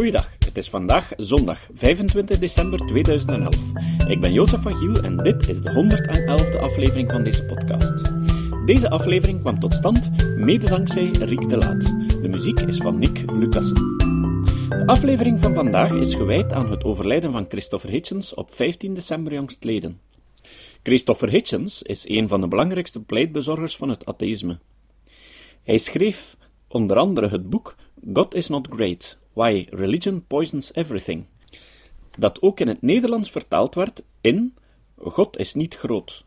Goeiedag, het is vandaag zondag 25 december 2011. Ik ben Jozef van Giel en dit is de 111e aflevering van deze podcast. Deze aflevering kwam tot stand mede dankzij Riek de Laat. De muziek is van Nick Lucassen. De aflevering van vandaag is gewijd aan het overlijden van Christopher Hitchens op 15 december jongstleden. Christopher Hitchens is een van de belangrijkste pleitbezorgers van het atheïsme. Hij schreef onder andere het boek God is Not Great, Why Religion Poisons Everything, dat ook in het Nederlands vertaald werd in God is niet groot.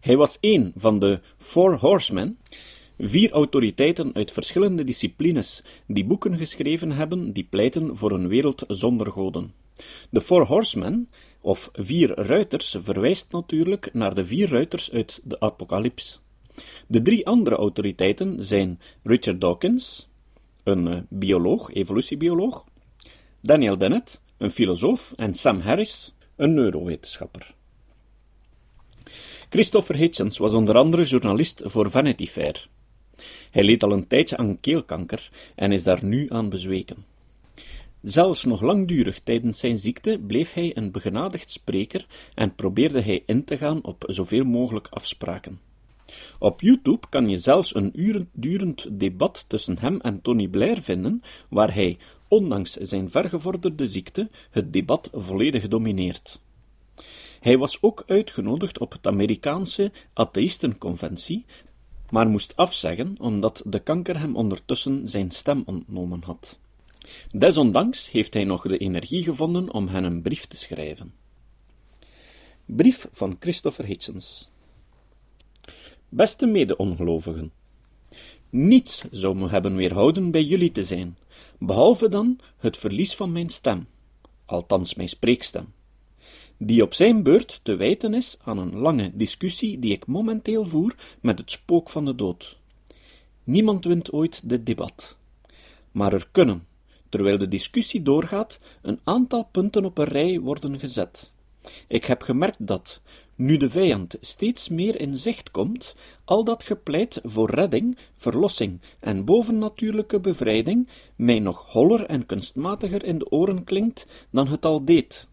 Hij was een van de Four Horsemen, vier autoriteiten uit verschillende disciplines die boeken geschreven hebben die pleiten voor een wereld zonder goden. De Four Horsemen, of vier ruiters, verwijst natuurlijk naar de vier ruiters uit de Apocalyps. De drie andere autoriteiten zijn Richard Dawkins, een eh, bioloog, evolutiebioloog, Daniel Dennett, een filosoof, en Sam Harris, een neurowetenschapper. Christopher Hitchens was onder andere journalist voor Vanity Fair. Hij leed al een tijdje aan keelkanker en is daar nu aan bezweken. Zelfs nog langdurig tijdens zijn ziekte bleef hij een begenadigd spreker en probeerde hij in te gaan op zoveel mogelijk afspraken. Op YouTube kan je zelfs een uren durend debat tussen hem en Tony Blair vinden, waar hij, ondanks zijn vergevorderde ziekte, het debat volledig domineert. Hij was ook uitgenodigd op het Amerikaanse Atheïstenconventie, maar moest afzeggen omdat de kanker hem ondertussen zijn stem ontnomen had. Desondanks heeft hij nog de energie gevonden om hen een brief te schrijven. Brief van Christopher Hitchens. Beste mede-ongelovigen, niets zou me hebben weerhouden bij jullie te zijn, behalve dan het verlies van mijn stem, althans mijn spreekstem, die op zijn beurt te wijten is aan een lange discussie die ik momenteel voer met het spook van de dood. Niemand wint ooit dit debat, maar er kunnen, terwijl de discussie doorgaat, een aantal punten op een rij worden gezet. Ik heb gemerkt dat, nu de vijand steeds meer in zicht komt, al dat gepleit voor redding, verlossing en bovennatuurlijke bevrijding mij nog holler en kunstmatiger in de oren klinkt dan het al deed.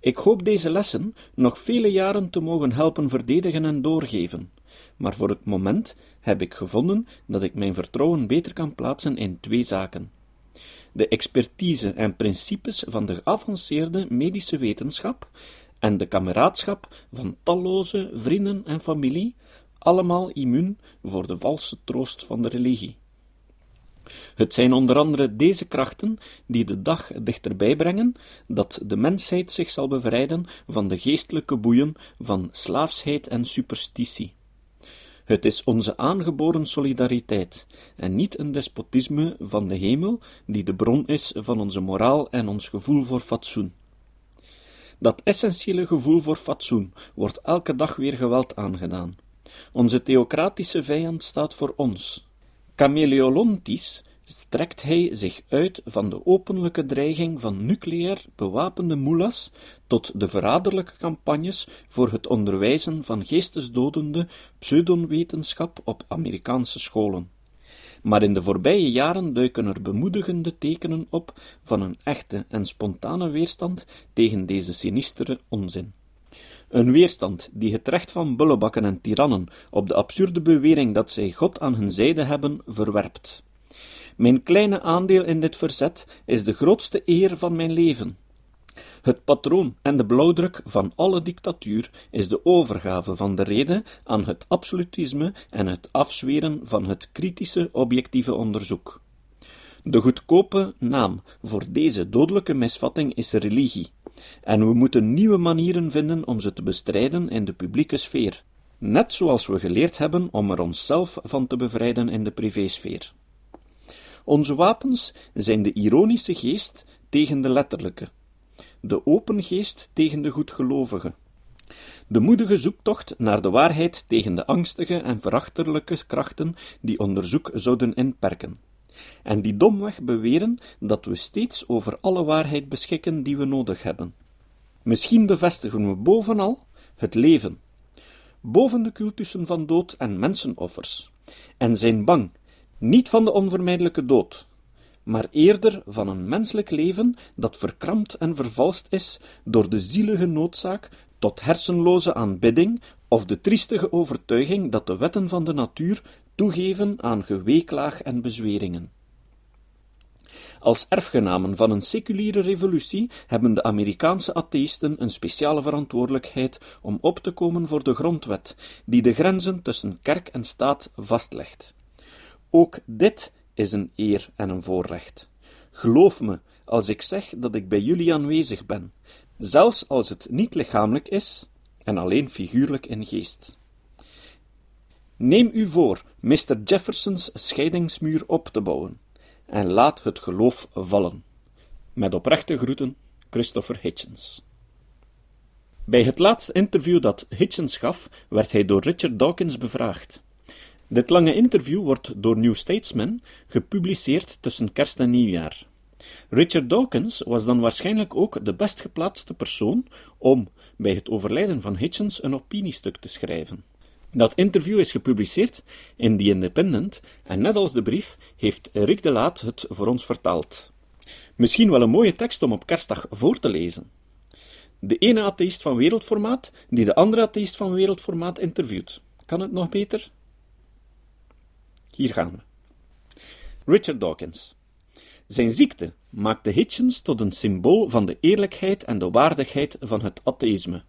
Ik hoop deze lessen nog vele jaren te mogen helpen verdedigen en doorgeven, maar voor het moment heb ik gevonden dat ik mijn vertrouwen beter kan plaatsen in twee zaken de expertise en principes van de geavanceerde medische wetenschap en de kameraadschap van talloze vrienden en familie, allemaal immuun voor de valse troost van de religie. Het zijn onder andere deze krachten die de dag dichterbij brengen dat de mensheid zich zal bevrijden van de geestelijke boeien van slaafsheid en superstitie. Het is onze aangeboren solidariteit, en niet een despotisme van de hemel, die de bron is van onze moraal en ons gevoel voor fatsoen. Dat essentiële gevoel voor fatsoen wordt elke dag weer geweld aangedaan. Onze theocratische vijand staat voor ons. Chameleolontisch strekt hij zich uit van de openlijke dreiging van nucleair bewapende moelas tot de verraderlijke campagnes voor het onderwijzen van geestesdodende pseudowetenschap op Amerikaanse scholen. Maar in de voorbije jaren duiken er bemoedigende tekenen op van een echte en spontane weerstand tegen deze sinistere onzin. Een weerstand die het recht van bullebakken en tirannen op de absurde bewering dat zij God aan hun zijde hebben, verwerpt. Mijn kleine aandeel in dit verzet is de grootste eer van mijn leven. Het patroon en de blauwdruk van alle dictatuur is de overgave van de reden aan het absolutisme en het afzweren van het kritische objectieve onderzoek. De goedkope naam voor deze dodelijke misvatting is religie, en we moeten nieuwe manieren vinden om ze te bestrijden in de publieke sfeer, net zoals we geleerd hebben om er onszelf van te bevrijden in de privésfeer. Onze wapens zijn de ironische geest tegen de letterlijke, de open geest tegen de goedgelovige, de moedige zoektocht naar de waarheid tegen de angstige en verachterlijke krachten die onderzoek zouden inperken, en die domweg beweren dat we steeds over alle waarheid beschikken die we nodig hebben. Misschien bevestigen we bovenal het leven, boven de cultussen van dood en mensenoffers, en zijn bang niet van de onvermijdelijke dood, maar eerder van een menselijk leven dat verkrampt en vervalst is door de zielige noodzaak tot hersenloze aanbidding of de triestige overtuiging dat de wetten van de natuur toegeven aan geweeklaag en bezweringen. Als erfgenamen van een seculiere revolutie hebben de Amerikaanse atheïsten een speciale verantwoordelijkheid om op te komen voor de grondwet, die de grenzen tussen kerk en staat vastlegt. Ook dit is een eer en een voorrecht. Geloof me als ik zeg dat ik bij jullie aanwezig ben, zelfs als het niet lichamelijk is en alleen figuurlijk in geest. Neem u voor Mr. Jeffersons scheidingsmuur op te bouwen en laat het geloof vallen. Met oprechte groeten, Christopher Hitchens. Bij het laatste interview dat Hitchens gaf, werd hij door Richard Dawkins bevraagd. Dit lange interview wordt door New Statesman gepubliceerd tussen kerst en nieuwjaar. Richard Dawkins was dan waarschijnlijk ook de best geplaatste persoon om bij het overlijden van Hitchens een opiniestuk te schrijven. Dat interview is gepubliceerd in The Independent en net als de brief heeft Rick de Laat het voor ons vertaald. Misschien wel een mooie tekst om op kerstdag voor te lezen. De ene atheïst van wereldformaat die de andere atheïst van wereldformaat interviewt. Kan het nog beter? Hier gaan we. Richard Dawkins. Zijn ziekte maakte Hitchens tot een symbool van de eerlijkheid en de waardigheid van het atheïsme.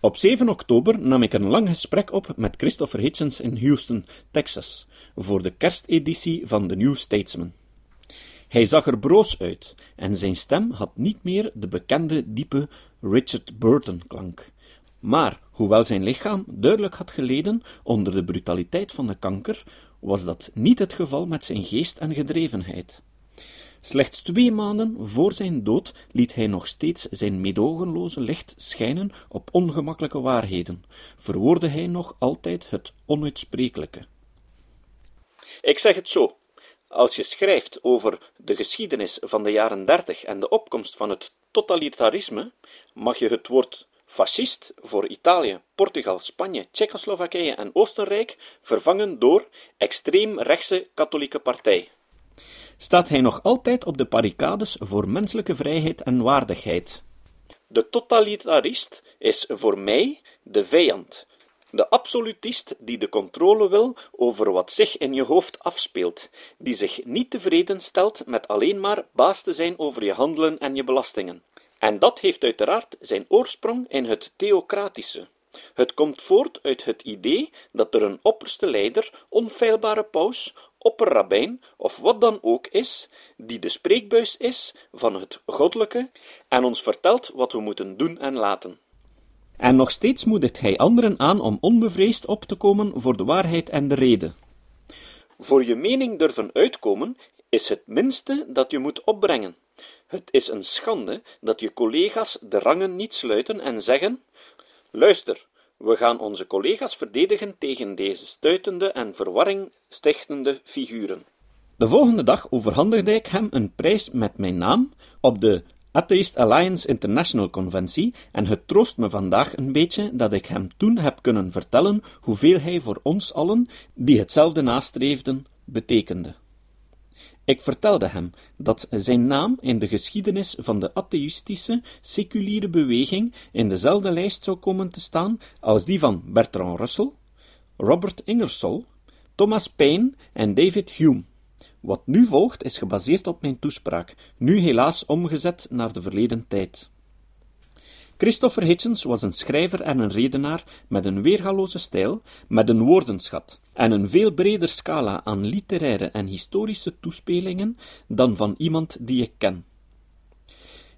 Op 7 oktober nam ik een lang gesprek op met Christopher Hitchens in Houston, Texas, voor de kersteditie van The New Statesman. Hij zag er broos uit en zijn stem had niet meer de bekende diepe Richard Burton klank. Maar, hoewel zijn lichaam duidelijk had geleden onder de brutaliteit van de kanker, was dat niet het geval met zijn geest en gedrevenheid. Slechts twee maanden voor zijn dood liet hij nog steeds zijn medogenloze licht schijnen op ongemakkelijke waarheden, verwoordde hij nog altijd het onuitsprekelijke. Ik zeg het zo. Als je schrijft over de geschiedenis van de jaren dertig en de opkomst van het totalitarisme, mag je het woord fascist voor Italië, Portugal, Spanje, Tsjechoslowakije en Oostenrijk vervangen door extreem rechtse katholieke partij staat hij nog altijd op de barricades voor menselijke vrijheid en waardigheid. De totalitarist is voor mij de vijand, de absolutist die de controle wil over wat zich in je hoofd afspeelt, die zich niet tevreden stelt met alleen maar baas te zijn over je handelen en je belastingen. En dat heeft uiteraard zijn oorsprong in het theocratische. Het komt voort uit het idee dat er een opperste leider, onfeilbare paus, opperrabijn of wat dan ook is, die de spreekbuis is van het goddelijke en ons vertelt wat we moeten doen en laten. En nog steeds moedigt hij anderen aan om onbevreesd op te komen voor de waarheid en de rede. Voor je mening durven uitkomen is het minste dat je moet opbrengen. Het is een schande dat je collega's de rangen niet sluiten en zeggen: Luister, we gaan onze collega's verdedigen tegen deze stuitende en verwarring stichtende figuren. De volgende dag overhandigde ik hem een prijs met mijn naam op de Atheist Alliance International Conventie en het troost me vandaag een beetje dat ik hem toen heb kunnen vertellen hoeveel hij voor ons allen, die hetzelfde nastreefden, betekende. Ik vertelde hem dat zijn naam in de geschiedenis van de atheïstische, seculiere beweging in dezelfde lijst zou komen te staan als die van Bertrand Russell, Robert Ingersoll, Thomas Paine en David Hume. Wat nu volgt is gebaseerd op mijn toespraak, nu helaas omgezet naar de verleden tijd. Christopher Hitchens was een schrijver en een redenaar met een weergaloze stijl, met een woordenschat en een veel breder scala aan literaire en historische toespelingen dan van iemand die ik ken.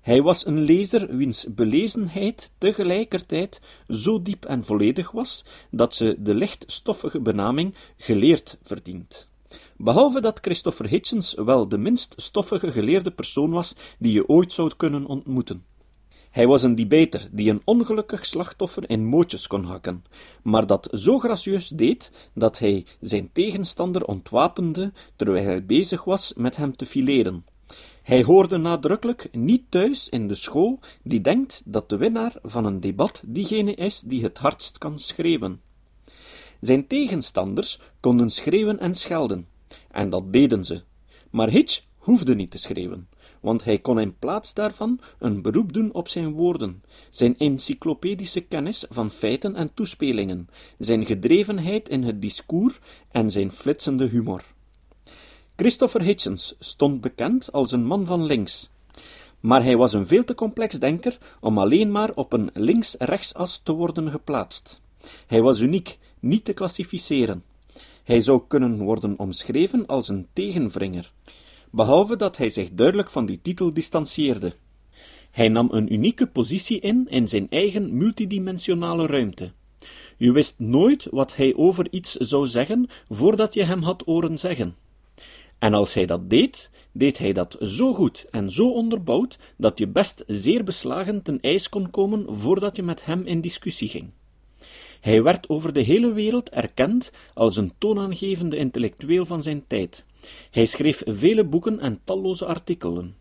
Hij was een lezer wiens belezenheid tegelijkertijd zo diep en volledig was dat ze de lichtstoffige benaming geleerd verdient. Behalve dat Christopher Hitchens wel de minst stoffige geleerde persoon was die je ooit zou kunnen ontmoeten. Hij was een debater die een ongelukkig slachtoffer in mootjes kon hakken, maar dat zo gracieus deed dat hij zijn tegenstander ontwapende terwijl hij bezig was met hem te fileren. Hij hoorde nadrukkelijk niet thuis in de school die denkt dat de winnaar van een debat diegene is die het hardst kan schreeuwen. Zijn tegenstanders konden schreeuwen en schelden, en dat deden ze. Maar Hitch hoefde niet te schreeuwen, want hij kon in plaats daarvan een beroep doen op zijn woorden, zijn encyclopedische kennis van feiten en toespelingen, zijn gedrevenheid in het discours en zijn flitsende humor. Christopher Hitchens stond bekend als een man van links, maar hij was een veel te complex denker om alleen maar op een links-rechtsas te worden geplaatst. Hij was uniek, niet te klassificeren. Hij zou kunnen worden omschreven als een tegenvringer, behalve dat hij zich duidelijk van die titel distancieerde. Hij nam een unieke positie in in zijn eigen multidimensionale ruimte. Je wist nooit wat hij over iets zou zeggen voordat je hem had horen zeggen. En als hij dat deed, deed hij dat zo goed en zo onderbouwd dat je best zeer beslagen ten ijs kon komen voordat je met hem in discussie ging. Hij werd over de hele wereld erkend als een toonaangevende intellectueel van zijn tijd. Hij schreef vele boeken en talloze artikelen.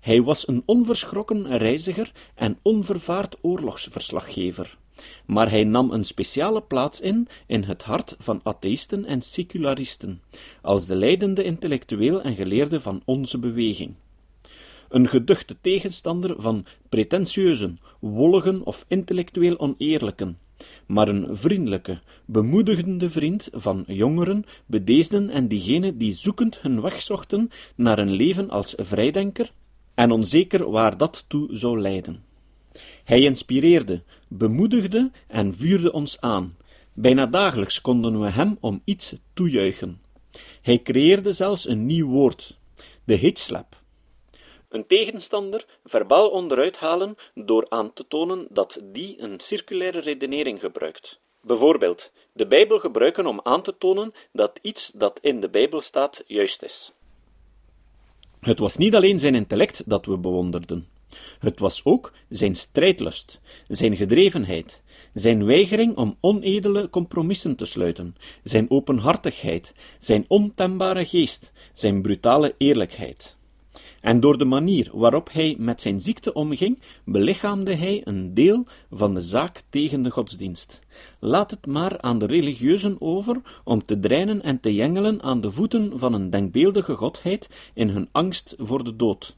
Hij was een onverschrokken reiziger en onvervaard oorlogsverslaggever. Maar hij nam een speciale plaats in in het hart van atheïsten en secularisten, als de leidende intellectueel en geleerde van onze beweging. Een geduchte tegenstander van pretentieuzen, wolligen of intellectueel oneerlijken, maar een vriendelijke, bemoedigende vriend van jongeren, bedeesden en diegenen die zoekend hun weg zochten naar een leven als vrijdenker en onzeker waar dat toe zou leiden. Hij inspireerde, bemoedigde en vuurde ons aan. Bijna dagelijks konden we hem om iets toejuichen. Hij creëerde zelfs een nieuw woord, de hitslap. Een tegenstander verbaal onderuit halen door aan te tonen dat die een circulaire redenering gebruikt. Bijvoorbeeld, de Bijbel gebruiken om aan te tonen dat iets dat in de Bijbel staat juist is. Het was niet alleen zijn intellect dat we bewonderden. Het was ook zijn strijdlust, zijn gedrevenheid, zijn weigering om onedele compromissen te sluiten, zijn openhartigheid, zijn ontembare geest, zijn brutale eerlijkheid. En door de manier waarop hij met zijn ziekte omging, belichaamde hij een deel van de zaak tegen de godsdienst. Laat het maar aan de religieuzen over om te dreinen en te jengelen aan de voeten van een denkbeeldige godheid in hun angst voor de dood.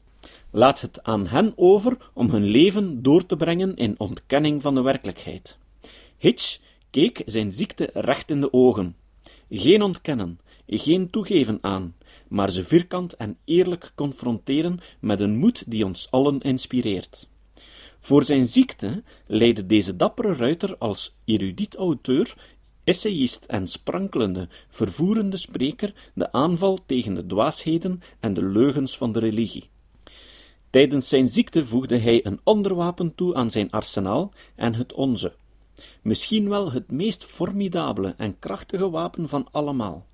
Laat het aan hen over om hun leven door te brengen in ontkenning van de werkelijkheid. Hitch keek zijn ziekte recht in de ogen. Geen ontkennen, geen toegeven aan, maar ze vierkant en eerlijk confronteren met een moed die ons allen inspireert. Voor zijn ziekte leidde deze dappere ruiter als erudiet auteur, essayist en sprankelende, vervoerende spreker de aanval tegen de dwaasheden en de leugens van de religie. Tijdens zijn ziekte voegde hij een ander wapen toe aan zijn arsenaal en het onze, misschien wel het meest formidabele en krachtige wapen van allemaal.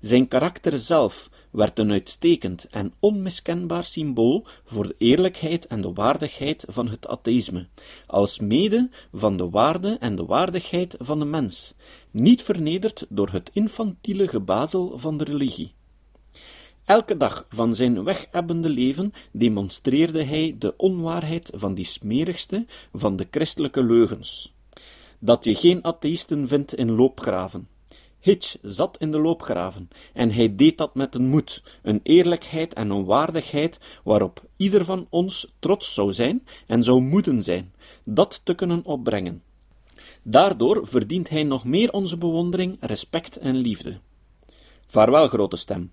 Zijn karakter zelf werd een uitstekend en onmiskenbaar symbool voor de eerlijkheid en de waardigheid van het atheïsme, als mede van de waarde en de waardigheid van de mens, niet vernederd door het infantiele gebazel van de religie. Elke dag van zijn wegebbende leven demonstreerde hij de onwaarheid van die smerigste van de christelijke leugens. Dat je geen atheïsten vindt in loopgraven. Hitch zat in de loopgraven, en hij deed dat met een moed, een eerlijkheid en een waardigheid waarop ieder van ons trots zou zijn en zou moeten zijn, dat te kunnen opbrengen. Daardoor verdient hij nog meer onze bewondering, respect en liefde. Vaarwel, grote stem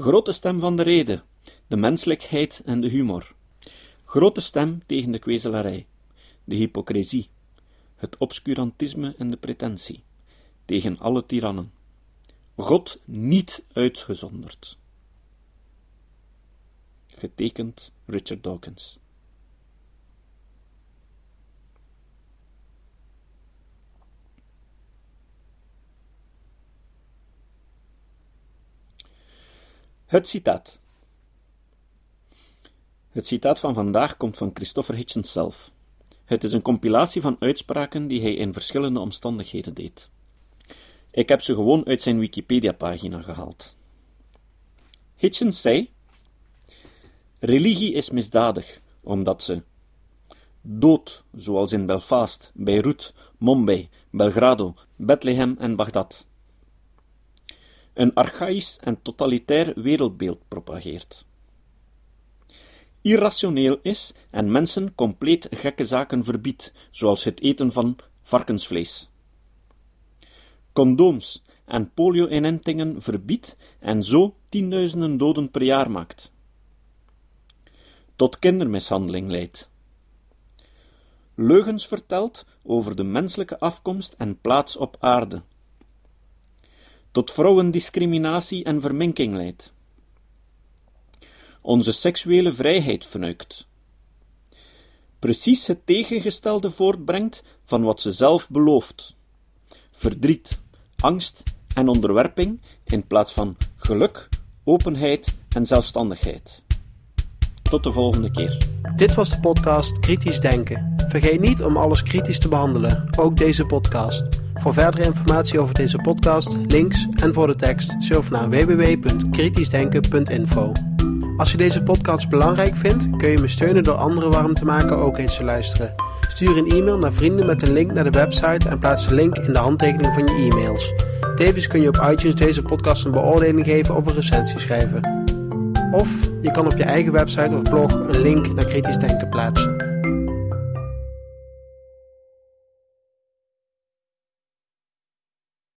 grote stem van de rede, de menselijkheid en de humor. Grote stem tegen de kwezelarij, de hypocrisie, het obscurantisme en de pretentie, tegen alle tirannen. God niet uitgezonderd. Getekend Richard Dawkins. Het citaat. Het citaat van vandaag komt van Christopher Hitchens zelf. Het is een compilatie van uitspraken die hij in verschillende omstandigheden deed. Ik heb ze gewoon uit zijn Wikipedia-pagina gehaald. Hitchens zei: Religie is misdadig, omdat ze dood, zoals in Belfast, Beirut, Mumbai, Belgrado, Bethlehem en Bagdad een archaïs en totalitair wereldbeeld propageert. irrationeel is en mensen compleet gekke zaken verbiedt, zoals het eten van varkensvlees. Condooms en polio-inentingen verbiedt en zo tienduizenden doden per jaar maakt. Tot kindermishandeling leidt. Leugens vertelt over de menselijke afkomst en plaats op aarde. Tot vrouwendiscriminatie en verminking leidt. Onze seksuele vrijheid vernuikt. Precies het tegengestelde voortbrengt van wat ze zelf belooft. Verdriet, angst en onderwerping in plaats van geluk, openheid en zelfstandigheid. Tot de volgende keer. Dit was de podcast Kritisch Denken. Vergeet niet om alles kritisch te behandelen, ook deze podcast. Voor verdere informatie over deze podcast, links en voor de tekst, surf naar www.kritischdenken.info. Als je deze podcast belangrijk vindt, kun je me steunen door anderen warm te maken ook eens te luisteren. Stuur een e-mail naar vrienden met een link naar de website en plaats de link in de handtekening van je e-mails. Tevens kun je op iTunes deze podcast een beoordeling geven of een recensie schrijven. Of je kan op je eigen website of blog een link naar kritisch denken plaatsen.